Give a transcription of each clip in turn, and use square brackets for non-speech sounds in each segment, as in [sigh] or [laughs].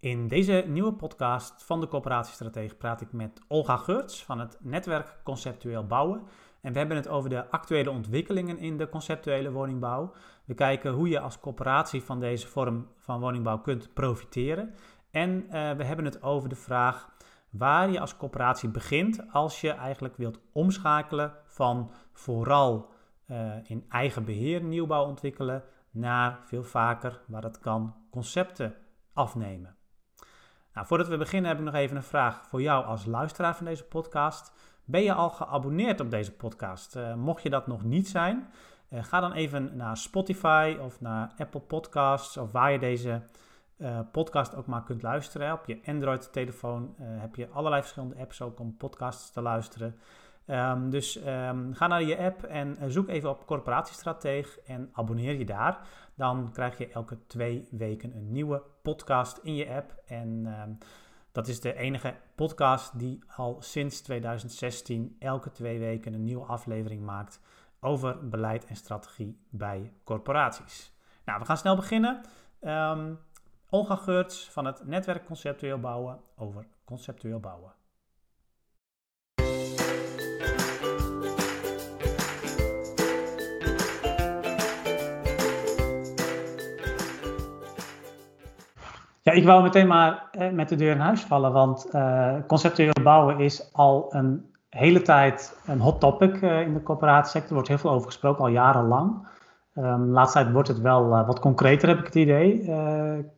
In deze nieuwe podcast van de Coöperatiestratege praat ik met Olga Geurts van het netwerk Conceptueel Bouwen. En we hebben het over de actuele ontwikkelingen in de conceptuele woningbouw. We kijken hoe je als coöperatie van deze vorm van woningbouw kunt profiteren. En uh, we hebben het over de vraag waar je als coöperatie begint als je eigenlijk wilt omschakelen van vooral uh, in eigen beheer nieuwbouw ontwikkelen naar veel vaker, waar het kan, concepten afnemen. Nou, voordat we beginnen heb ik nog even een vraag voor jou als luisteraar van deze podcast. Ben je al geabonneerd op deze podcast? Uh, mocht je dat nog niet zijn, uh, ga dan even naar Spotify of naar Apple Podcasts of waar je deze uh, podcast ook maar kunt luisteren. Op je Android-telefoon heb je allerlei verschillende apps ook om podcasts te luisteren. Um, dus um, ga naar je app en zoek even op Corporatiestratege en abonneer je daar. Dan krijg je elke twee weken een nieuwe podcast in je app. En um, dat is de enige podcast die al sinds 2016 elke twee weken een nieuwe aflevering maakt over beleid en strategie bij corporaties. Nou, we gaan snel beginnen. Olga Geurts van het netwerk Conceptueel Bouwen over conceptueel bouwen. Ja, ik wou meteen maar eh, met de deur in huis vallen, want uh, conceptueel bouwen is al een hele tijd een hot topic uh, in de corporatiesector. Er wordt heel veel over gesproken, al jarenlang. Um, laatste tijd wordt het wel uh, wat concreter, heb ik het idee.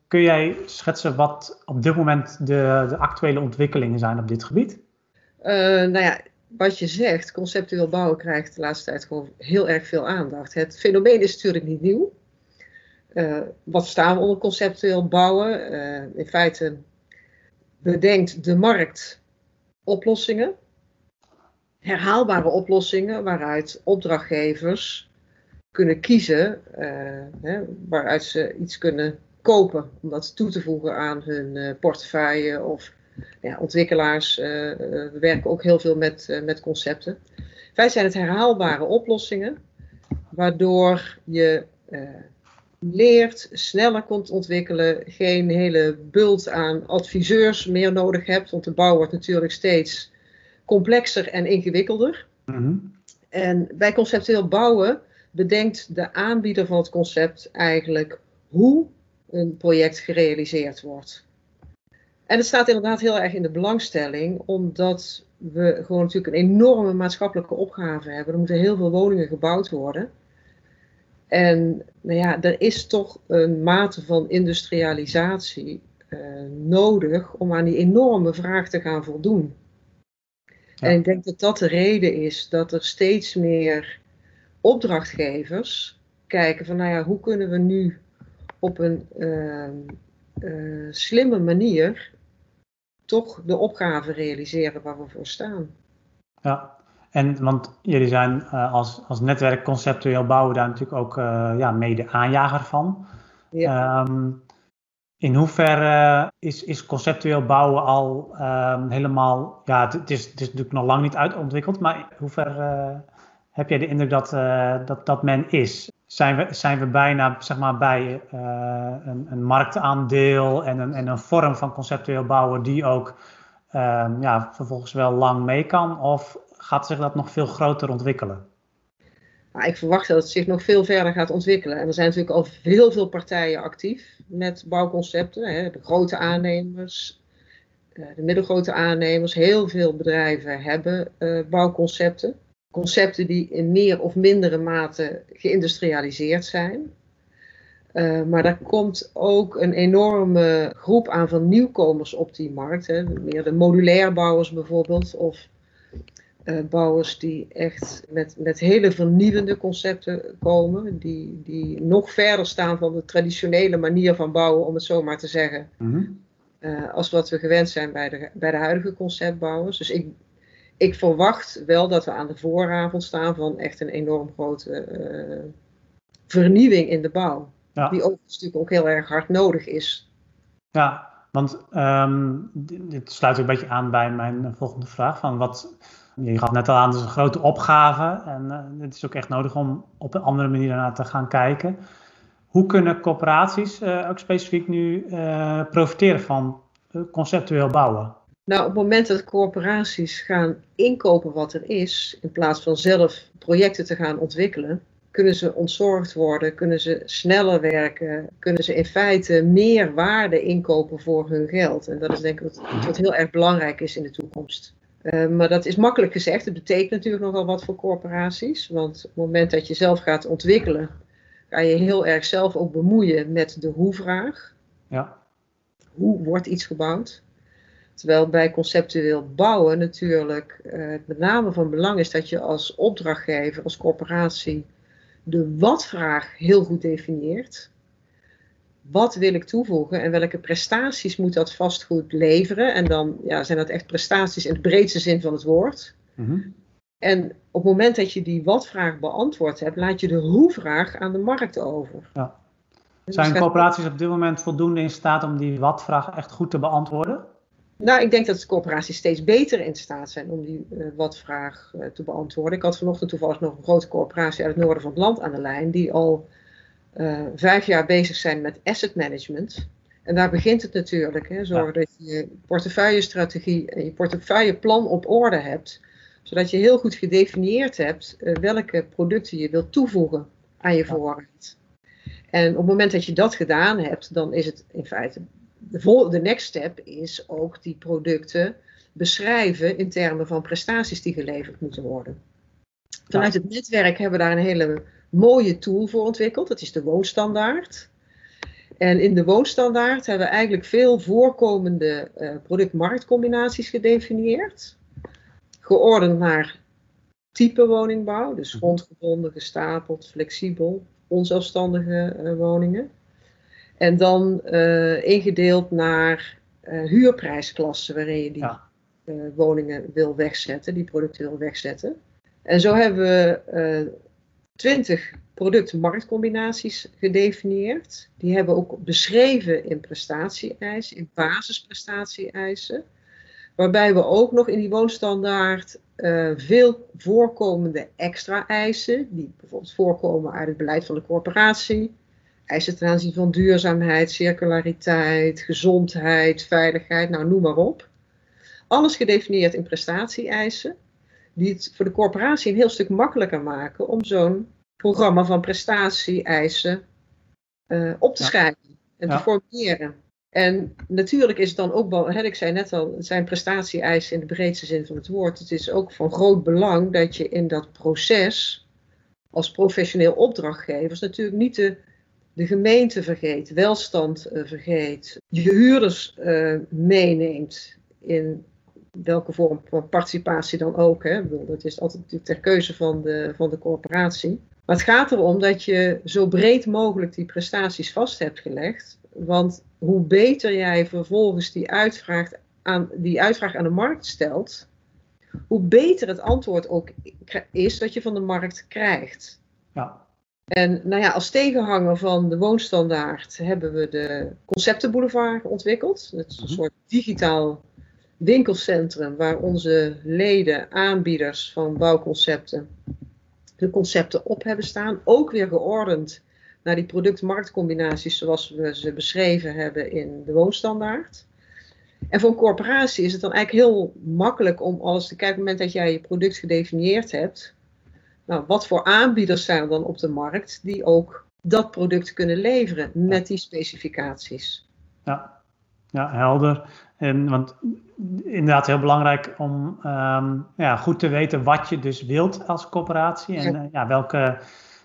kun jij schetsen wat op dit moment de, de actuele ontwikkelingen zijn op dit gebied? nou ja, wat je zegt, conceptueel bouwen krijgt de laatste tijd gewoon heel erg veel aandacht. Het fenomeen is natuurlijk niet nieuw. Uh, wat staan we onder conceptueel bouwen? Uh, in feite bedenkt de markt oplossingen, herhaalbare oplossingen waaruit opdrachtgevers kunnen kiezen, uh, hè, waaruit ze iets kunnen kopen om dat toe te voegen aan hun portefeuille of ja, ontwikkelaars. we werken ook heel veel met, met concepten. Wij zijn het herhaalbare oplossingen, waardoor je leert, sneller kunt ontwikkelen, geen hele bult aan adviseurs meer nodig hebt, want de bouw wordt natuurlijk steeds complexer en ingewikkelder. Mhm. En bij conceptueel bouwen bedenkt de aanbieder van het concept eigenlijk hoe een project gerealiseerd wordt. En het staat inderdaad heel erg in de belangstelling, omdat we gewoon natuurlijk een enorme maatschappelijke opgave hebben. Er moeten heel veel woningen gebouwd worden. En nou ja, er is toch een mate van industrialisatie uh, nodig om aan die enorme vraag te gaan voldoen. Ja. En ik denk dat dat de reden is dat er steeds meer opdrachtgevers kijken van, nou ja, hoe kunnen we nu op een uh, uh, slimme manier toch de opgave realiseren waar we voor staan. Ja, en want jullie zijn uh, als, als netwerk conceptueel bouwen daar natuurlijk ook uh, ja, mede aanjager van. Ja. Um, in hoeverre is, is conceptueel bouwen al um, helemaal, ja, het is, het is natuurlijk nog lang niet uitontwikkeld, maar in hoeverre uh, heb jij de indruk dat, dat, dat men is? Zijn we, zijn we bijna zeg maar, bij een, een marktaandeel en een, en een vorm van conceptueel bouwen die ook um, ja, vervolgens wel lang mee kan? Of gaat zich dat nog veel groter ontwikkelen? Nou, ik verwacht dat het zich nog veel verder gaat ontwikkelen. En er zijn natuurlijk al heel veel partijen actief met bouwconcepten. Hè. De grote aannemers, eh, de middelgrote aannemers, heel veel bedrijven hebben uh, bouwconcepten. Concepten die in meer of mindere mate geïndustrialiseerd zijn. Uh, maar daar komt ook een enorme groep aan van nieuwkomers op die markt. Hè. Meer de modulair bouwers bijvoorbeeld, of uh, bouwers die echt met, met hele vernieuwende concepten komen, die, die nog verder staan van de traditionele manier van bouwen, om het zo maar te zeggen, mm uh, als wat we gewend zijn bij de, bij de huidige conceptbouwers. Dus ik, ik verwacht wel dat we aan de vooravond staan van echt een enorm grote uh, vernieuwing in de bouw. Ja. Die ook natuurlijk ook heel erg hard nodig is. Ja, want um, dit sluit een beetje aan bij mijn volgende vraag. Van wat, je gaf net al aan, het is een grote opgave. En uh, het is ook echt nodig om op een andere manier naar te gaan kijken. Hoe kunnen corporaties ook specifiek nu profiteren van conceptueel bouwen? Nou, op het moment dat corporaties gaan inkopen wat er is, in plaats van zelf projecten te gaan ontwikkelen, kunnen ze ontzorgd worden, kunnen ze sneller werken, kunnen ze in feite meer waarde inkopen voor hun geld. En dat is denk ik wat, wat heel erg belangrijk is in de toekomst. Uh, maar dat is makkelijk gezegd. Het betekent natuurlijk nogal wat voor corporaties. Want op het moment dat je zelf gaat ontwikkelen, ga je heel erg zelf ook bemoeien met de hoe-vraag. Ja. Hoe wordt iets gebouwd? Terwijl bij conceptueel bouwen natuurlijk uh, met name van belang is dat je als opdrachtgever, als corporatie, de wat-vraag heel goed definieert. Wat wil ik toevoegen en welke prestaties moet dat vastgoed leveren? En dan ja, zijn dat echt prestaties in de breedste zin van het woord. Mhm. En op het moment dat je die wat-vraag beantwoord hebt, laat je de hoe-vraag aan de markt over. Ja. Dus zijn corporaties op dit moment voldoende in staat om die wat-vraag echt goed te beantwoorden? Nou, ik denk dat de corporaties steeds beter in staat zijn om die uh, wat-vraag uh, te beantwoorden. Ik had vanochtend toevallig nog een grote corporatie uit het noorden van het land aan de lijn, die al uh, vijf jaar bezig zijn met asset management. En daar begint het natuurlijk. Hè, zorg dat je je portefeuillestrategie en je portefeuilleplan op orde hebt, zodat je heel goed gedefinieerd hebt welke producten je wilt toevoegen aan je voorraad. En op het moment dat je dat gedaan hebt, dan is het in feite de, de next step is ook die producten beschrijven in termen van prestaties die geleverd moeten worden. Vanuit het netwerk hebben we daar een hele mooie tool voor ontwikkeld. Dat is de woonstandaard. En in de woonstandaard hebben we eigenlijk veel voorkomende uh, product-marktcombinaties gedefinieerd. Geordend naar type woningbouw, dus mhm. grondgebonden, gestapeld, flexibel, onzelfstandige uh, woningen. En dan uh, ingedeeld naar uh, huurprijsklassen waarin je die uh, woningen wil wegzetten, die producten wil wegzetten. En zo hebben we twintig product-marktcombinaties gedefinieerd. Die hebben we ook beschreven in prestatie-eisen, in basisprestatie-eisen. Waarbij we ook nog in die woonstandaard veel voorkomende extra eisen, die bijvoorbeeld voorkomen uit het beleid van de corporatie, eisen ten aanzien van duurzaamheid, circulariteit, gezondheid, veiligheid, nou noem maar op. Alles gedefinieerd in prestatie-eisen, die het voor de corporatie een heel stuk makkelijker maken om zo'n programma van prestatie-eisen uh, op te schrijven en te formuleren. En natuurlijk is het dan ook, ik zei net al, het zijn prestatie-eisen in de breedste zin van het woord. Het is ook van groot belang dat je in dat proces als professioneel opdrachtgevers natuurlijk niet de de gemeente vergeet, welstand uh, vergeet, je huurders uh, meeneemt in welke vorm van participatie dan ook. Hè. Dat is altijd ter keuze van de, van de corporatie. Maar het gaat erom dat je zo breed mogelijk die prestaties vast hebt gelegd. Want hoe beter jij vervolgens die uitvraag aan, die uitvraag aan de markt stelt, hoe beter het antwoord ook is dat je van de markt krijgt. Ja. En nou ja, als tegenhanger van de woonstandaard hebben we de Conceptenboulevard ontwikkeld. Het is een mhm. soort digitaal winkelcentrum waar onze leden, aanbieders van bouwconcepten, de concepten op hebben staan. Ook weer geordend naar die product-marktcombinaties zoals we ze beschreven hebben in de woonstandaard. En voor een corporatie is het dan eigenlijk heel makkelijk om alles te kijken. Op het moment dat jij je product gedefinieerd hebt, nou, wat voor aanbieders zijn er dan op de markt die ook dat product kunnen leveren met die specificaties? Ja, ja helder. En, want inderdaad heel belangrijk om ehm, ja, goed te weten wat je dus wilt als coöperatie en ja. Eh, ja welke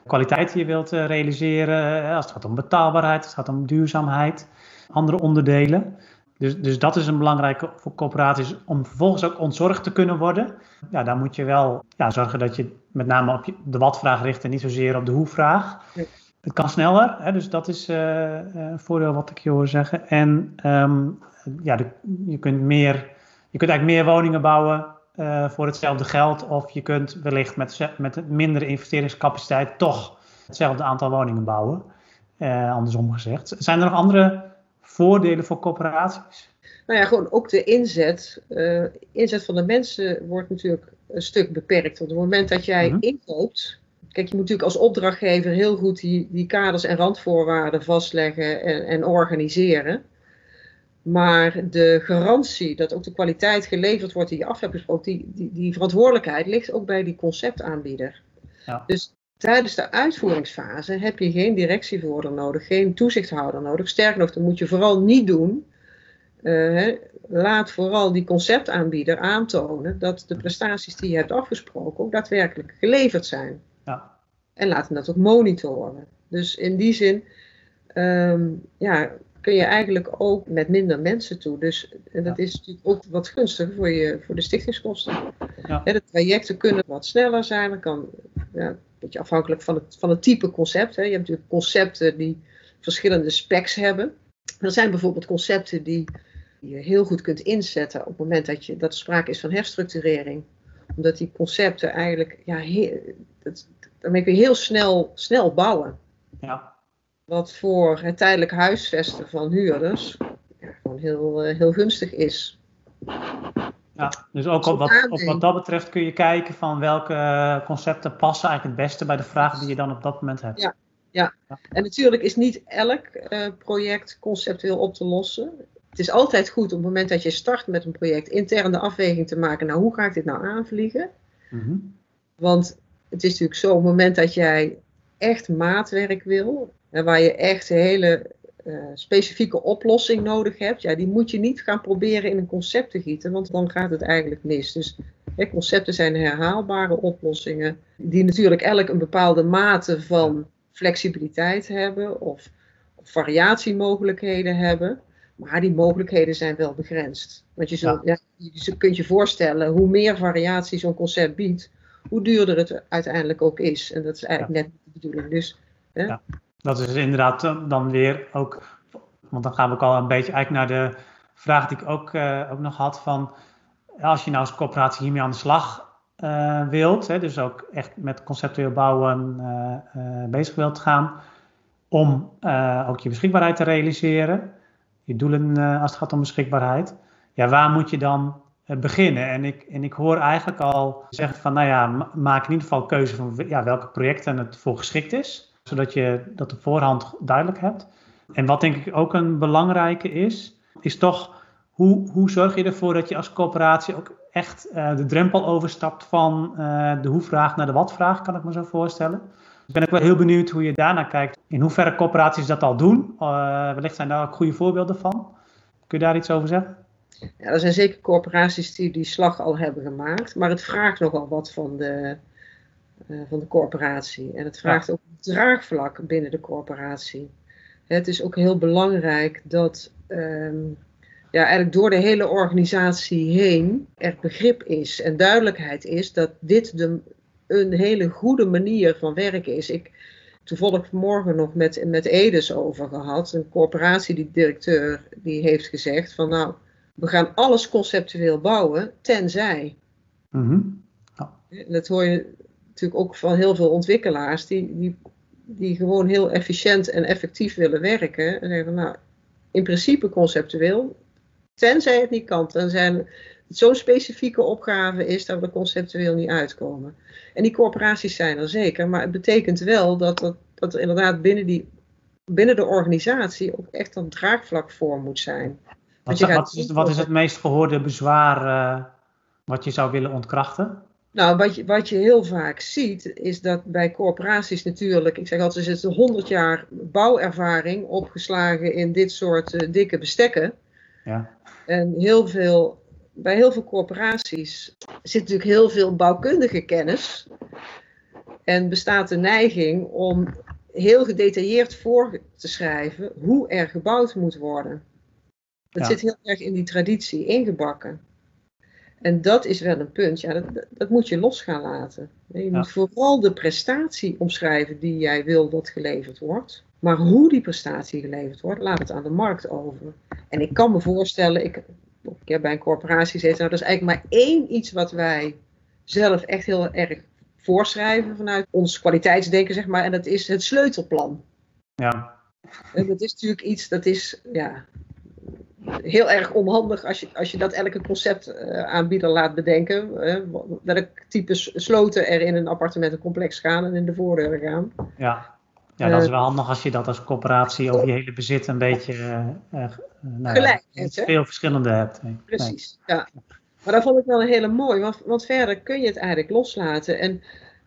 kwaliteit je wilt uh, realiseren. Als het gaat om betaalbaarheid, als het gaat om duurzaamheid, andere onderdelen. Dus, dus dat is een belangrijke voor corporaties om vervolgens ook ontzorgd te kunnen worden. Ja, dan moet je wel ja, zorgen dat je met name op de wat-vraag richt en niet zozeer op de hoe-vraag. Het kan sneller, hè, dus dat is uh, een voordeel wat ik je hoor zeggen. En um, ja, de, je, kunt meer, je kunt eigenlijk meer woningen bouwen uh, voor hetzelfde geld. Of je kunt wellicht met, met mindere investeringscapaciteit toch hetzelfde aantal woningen bouwen. Uh, andersom gezegd. Zijn er nog andere voordelen voor corporaties? Nou ja, gewoon ook de inzet. Uh, inzet van de mensen wordt natuurlijk een stuk beperkt. Op het moment dat jij mhm. inkoopt, Kijk, je moet natuurlijk als opdrachtgever heel goed die, die kaders en randvoorwaarden vastleggen en, en organiseren. Maar de garantie dat ook de kwaliteit geleverd wordt die je af hebt gesproken, die, die, die verantwoordelijkheid ligt ook bij die conceptaanbieder. Ja. Dus tijdens de uitvoeringsfase heb je geen directievoerder nodig, geen toezichthouder nodig. Sterker nog, dat moet je vooral niet doen. Uh, laat vooral die conceptaanbieder aantonen dat de prestaties die je hebt afgesproken ook daadwerkelijk geleverd zijn. Ja. En laat hem dat ook monitoren. Dus in die zin ehm, ja, kun je eigenlijk ook met minder mensen toe. Dus en dat is natuurlijk ook wat gunstiger voor, je, voor de stichtingskosten. Ja. de trajecten kunnen wat sneller zijn. Dat kan ja, een beetje afhankelijk van het, van het type concept. Hè. Je hebt natuurlijk concepten die verschillende specs hebben. Er zijn bijvoorbeeld concepten die je heel goed kunt inzetten op het moment dat, je, dat er sprake is van herstructurering. Omdat die concepten eigenlijk, ja, heel, dat, daarmee kun je heel snel, snel bouwen. Ja. Wat voor het tijdelijk huisvesten van huurders ja, gewoon heel, eh, heel gunstig is. Ja, dus ook op wat, op wat dat betreft kun je kijken van welke concepten passen eigenlijk het beste bij de vragen die je dan op dat moment hebt. Ja, ja. en natuurlijk is niet elk uh, project conceptueel op te lossen. Het is altijd goed op het moment dat je start met een project intern de afweging te maken. Nou, hoe ga ik dit nou aanvliegen? Mm Want het is natuurlijk zo, op het moment dat jij echt maatwerk wil, en waar je echt een hele uh, specifieke oplossing nodig hebt, ja, die moet je niet gaan proberen in een concept te gieten, want dan gaat het eigenlijk mis. Dus hè, concepten zijn herhaalbare oplossingen, die natuurlijk elk een bepaalde mate van flexibiliteit hebben of, of variatiemogelijkheden hebben. Maar die mogelijkheden zijn wel begrensd. Want je, zult, ja. je kunt je voorstellen, hoe meer variatie zo'n concept biedt, hoe duurder het uiteindelijk ook is. En dat is eigenlijk net de bedoeling. Dus, hè? Ja. Dat is inderdaad dan weer ook, want dan gaan we ook al een beetje eigenlijk naar de vraag die ik ook, uh, ook nog had van, als je nou als coöperatie hiermee aan de slag uh, wilt, hè, dus ook echt met conceptueel bouwen uh, bezig wilt gaan, om ook je beschikbaarheid te realiseren, je doelen als het gaat om beschikbaarheid, ja, waar moet je dan beginnen? En ik, en ik hoor eigenlijk al zeggen van, nou ja, maak in ieder geval keuze van ja, welke projecten het voor geschikt is zodat je dat op voorhand duidelijk hebt. En wat denk ik ook een belangrijke is, is toch hoe, hoe zorg je ervoor dat je als coöperatie ook echt uh, de drempel overstapt van uh, de hoe-vraag naar de wat-vraag, kan ik me zo voorstellen. Dus ben ik wel heel benieuwd hoe je daarnaar kijkt. In hoeverre coöperaties dat al doen. Uh, wellicht zijn daar ook goede voorbeelden van. Kun je daar iets over zeggen? Ja, er zijn zeker coöperaties die die slag al hebben gemaakt. Maar het vraagt nogal wat van de, uh, van de corporatie. En het vraagt ook draagvlak binnen de corporatie. Het is ook heel belangrijk dat um, ja, eigenlijk door de hele organisatie heen er begrip is en duidelijkheid is dat dit de, een hele goede manier van werken is. Ik toevallig vanmorgen nog met, met Edes over gehad. Een corporatie, die directeur, die heeft gezegd van nou, we gaan alles conceptueel bouwen, tenzij. Mm -hmm. Dat hoor je natuurlijk ook van heel veel ontwikkelaars die, die, die gewoon heel efficiënt en effectief willen werken. En zeggen van nou, in principe conceptueel, tenzij het niet kan. Tenzij het zo'n specifieke opgave is dat we er conceptueel niet uitkomen. En die corporaties zijn er zeker, maar het betekent wel dat er, dat er inderdaad binnen, die, binnen de organisatie ook echt een draagvlak voor moet zijn. Wat, wat, is, wat is, het meest gehoorde bezwaar uh, wat je zou willen ontkrachten? Nou, wat je, wat je heel vaak ziet, is dat bij corporaties natuurlijk, ik zeg altijd, er zit 100 jaar bouwervaring opgeslagen in dit soort uh, dikke bestekken. Ja. En heel veel, bij heel veel corporaties zit natuurlijk heel veel bouwkundige kennis. En bestaat de neiging om heel gedetailleerd voor te schrijven hoe er gebouwd moet worden. Dat zit heel erg in die traditie ingebakken. En dat is wel een punt, ja, dat, dat moet je los gaan laten. Je moet vooral de prestatie omschrijven die jij wil dat geleverd wordt. Maar hoe die prestatie geleverd wordt, laat het aan de markt over. En ik kan me voorstellen, ik, ik heb bij een corporatie gezeten, nou, dat is eigenlijk maar één iets wat wij zelf echt heel erg voorschrijven vanuit ons kwaliteitsdenken, zeg maar. En dat is het sleutelplan. Ja. En dat is natuurlijk iets, dat is, ja, heel erg onhandig als je, als je dat elke conceptaanbieder laat bedenken. welk type sloten er in een appartementencomplex gaan en in de voordeuren gaan. Ja. Ja, dat is wel handig als je dat als coöperatie over je hele bezit een beetje uh, nou, gelijk hebt. Veel verschillende hebt. Precies, ja. Maar dat vond ik wel een hele mooi, want, want verder kun je het eigenlijk loslaten. En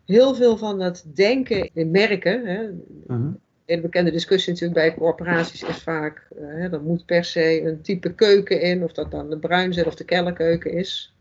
heel veel van dat denken in merken, hè, mhm. Hele bekende discussie natuurlijk bij corporaties is vaak, uh, er moet per se een type keuken in, of dat dan de bruinzet of de kellerkeuken is.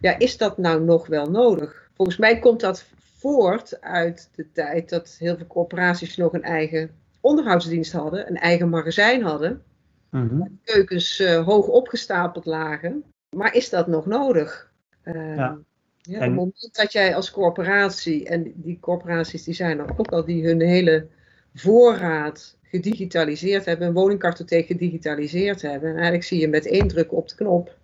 Ja, is dat nou nog wel nodig? Volgens mij komt dat voort uit de tijd dat heel veel corporaties nog een eigen onderhoudsdienst hadden, een eigen magazijn hadden, mm waar keukens uh, hoog opgestapeld lagen. Maar is dat nog nodig? Uh, ja. Ja, Op het moment dat jij als corporatie, en die corporaties die zijn er ook al, die hun hele voorraad gedigitaliseerd hebben, een woningkartotheek gedigitaliseerd hebben, en eigenlijk zie je met één druk op de knop,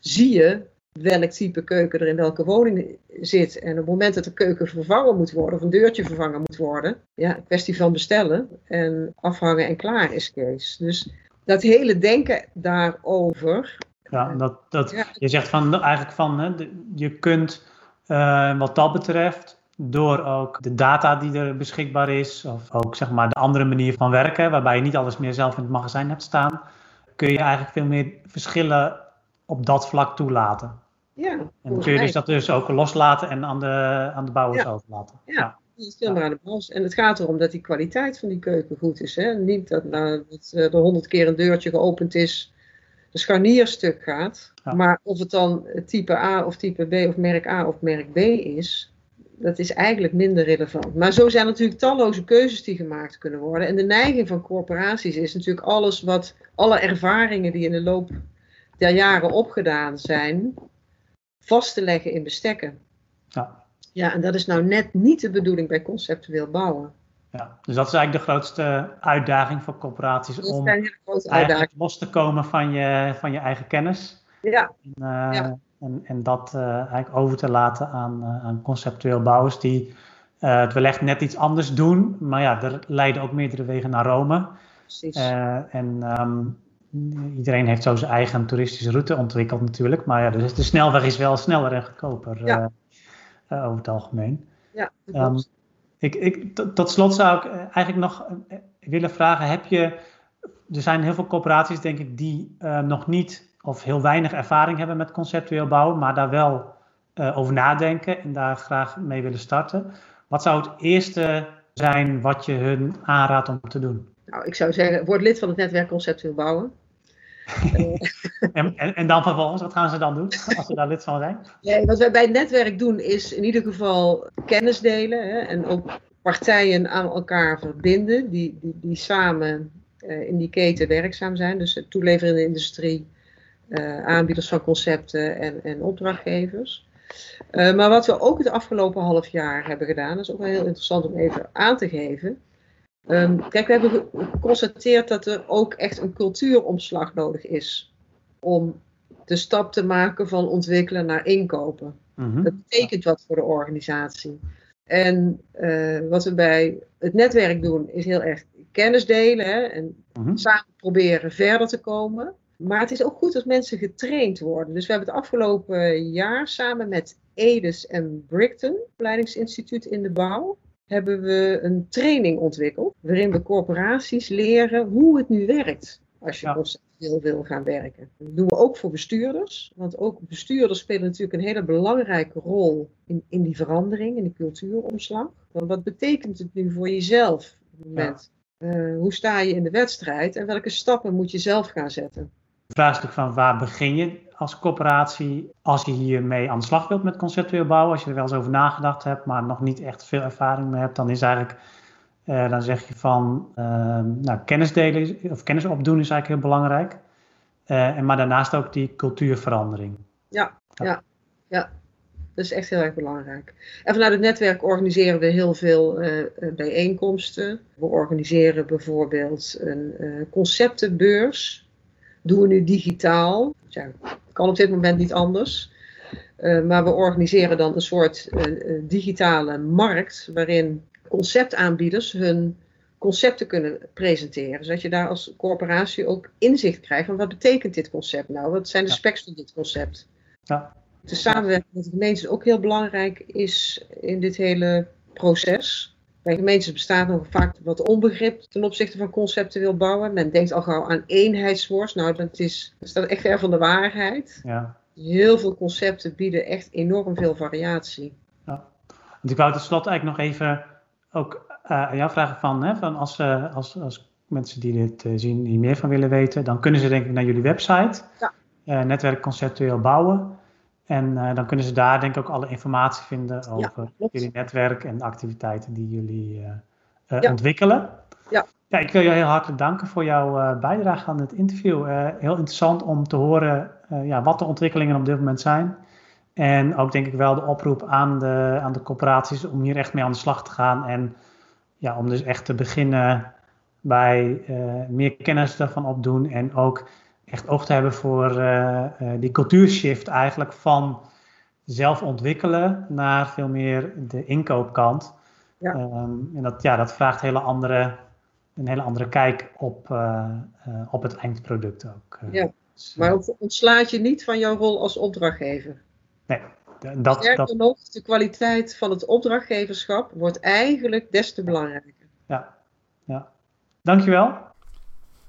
zie je welk type keuken er in welke woning zit. En op het moment dat de keuken vervangen moet worden, of een deurtje vervangen moet worden, ja, kwestie van bestellen en afhangen en klaar is Kees. Dus dat hele denken daarover. Ja, dat, dat, je zegt van, eigenlijk van, hè, je kunt uh, wat dat betreft, door ook de data die er beschikbaar is, of ook zeg maar de andere manier van werken, waarbij je niet alles meer zelf in het magazijn hebt staan, kun je eigenlijk veel meer verschillen op dat vlak toelaten. Ja, en kun je dus dat dus ook loslaten en aan de, aan de bouwers overlaten. Ja, ja. Stil maar aan de bouwers. En het gaat erom dat die kwaliteit van die keuken goed is. Hè? Niet dat, nou, dat uh, er honderd keer een deurtje geopend is, de scharnierstuk gaat. Maar of het dan type A of type B of merk A of merk B is, dat is eigenlijk minder relevant. Maar zo zijn natuurlijk talloze keuzes die gemaakt kunnen worden. En de neiging van corporaties is natuurlijk alles wat, alle ervaringen die in de loop der jaren opgedaan zijn, vast te leggen in bestekken. Ja. Ja, en dat is nou net niet de bedoeling bij conceptueel bouwen. Ja, dus dat is eigenlijk de grootste uitdaging voor corporaties om los te komen van je, van je eigen kennis. Ja. En, uh, ja. En, en dat uh, eigenlijk over te laten aan, uh, aan conceptueel bouwers die het wellicht net iets anders doen. Maar ja, er leiden ook meerdere wegen naar Rome. Precies. en um, iedereen heeft zo zijn eigen toeristische route ontwikkeld natuurlijk. Maar ja, dus de snelweg is wel sneller en goedkoper ja. uh, over het algemeen. Ja, um, ik, ik, tot slot zou ik eh, eigenlijk nog willen vragen, heb je, er zijn heel veel corporaties denk ik die uh, nog niet of heel weinig ervaring hebben met conceptueel bouwen, maar daar wel uh, over nadenken en daar graag mee willen starten. Wat zou het eerste zijn wat je hun aanraadt om te doen? Nou, ik zou zeggen, word lid van het netwerk conceptueel bouwen. [laughs] en, en, en, dan vervolgens, wat gaan ze dan doen [laughs] als ze daar lid van zijn? Wat wij bij het netwerk doen is in ieder geval kennis delen hè, en ook partijen aan elkaar verbinden die, die, die samen uh, in die keten werkzaam zijn. Dus de toeleverende industrie, aanbieders van concepten en, en opdrachtgevers. Uh, maar wat we ook het afgelopen half jaar hebben gedaan, is ook wel heel interessant om even aan te geven, Um, kijk, we hebben geconstateerd dat er ook echt een cultuuromslag nodig is om de stap te maken van ontwikkelen naar inkopen. Mm Dat betekent wat voor de organisatie. En uh, wat we bij het netwerk doen, is heel erg kennis delen hè, en mm samen proberen verder te komen. Maar het is ook goed dat mensen getraind worden. Dus we hebben het afgelopen jaar samen met Edes en Brickton, opleidingsinstituut in de bouw, hebben we een training ontwikkeld. Waarin we corporaties leren hoe het nu werkt als je conceptueel wil gaan werken. Dat doen we ook voor bestuurders. Want ook bestuurders spelen natuurlijk een hele belangrijke rol in, in die verandering, in die cultuuromslag. Want wat betekent het nu voor jezelf op het moment? Uh, hoe sta je in de wedstrijd en welke stappen moet je zelf gaan zetten? De vraag is natuurlijk van waar begin je als corporatie als je hiermee aan de slag wilt met conceptueel bouwen, als je er wel eens over nagedacht hebt, maar nog niet echt veel ervaring mee hebt, dan is eigenlijk, uh, dan zeg je van, uh, nou, kennis delen of kennis opdoen is eigenlijk heel belangrijk. Uh, en maar daarnaast ook die cultuurverandering. Ja, ja, ja. Dat is echt heel erg belangrijk. En vanuit het netwerk organiseren we heel veel uh, bijeenkomsten. We organiseren bijvoorbeeld een conceptenbeurs. Doen we nu digitaal. Ja, kan op dit moment niet anders. Uh, maar we organiseren dan een soort uh, digitale markt waarin conceptaanbieders hun concepten kunnen presenteren. Zodat je daar als corporatie ook inzicht krijgt van wat betekent dit concept nou? Wat zijn de specs van dit concept? Ja. De samenwerking met de gemeentes is ook heel belangrijk is in dit hele proces. Bij gemeentes bestaat nog vaak wat onbegrip ten opzichte van conceptueel bouwen. Men denkt al gauw aan eenheidsworst. Nou, dat, is, dat staat echt ver van de waarheid. Ja. Heel veel concepten bieden echt enorm veel variatie. Ja. Want ik wou tot slot eigenlijk nog even ook uh, aan jou vragen van, hè, van als, uh, als, als mensen die dit uh, zien hier meer van willen weten, dan kunnen ze denk ik naar jullie website, ja. netwerk conceptueel bouwen. En uh, dan kunnen ze daar denk ik ook alle informatie vinden over ja, jullie netwerk en de activiteiten die jullie uh, uh, Ja. ontwikkelen. Ja. ja, ik wil je heel hartelijk danken voor jouw bijdrage aan het interview. heel interessant om te horen ja, wat de ontwikkelingen op dit moment zijn. En ook denk ik wel de oproep aan de, aan de corporaties om hier echt mee aan de slag te gaan. En ja, om dus echt te beginnen bij meer kennis daarvan opdoen en ook echt oog te hebben voor uh, die cultuurshift eigenlijk van zelf ontwikkelen naar veel meer de inkoopkant. Ja. Um, en dat, ja, dat vraagt hele andere, een hele andere kijk op, uh, op het eindproduct ook. Ja. Dus, Maar ook ontslaat je niet van jouw rol als opdrachtgever. Nee, dat, Sterker dat, nog, de kwaliteit van het opdrachtgeverschap wordt eigenlijk des te belangrijker. Ja, ja. Dankjewel.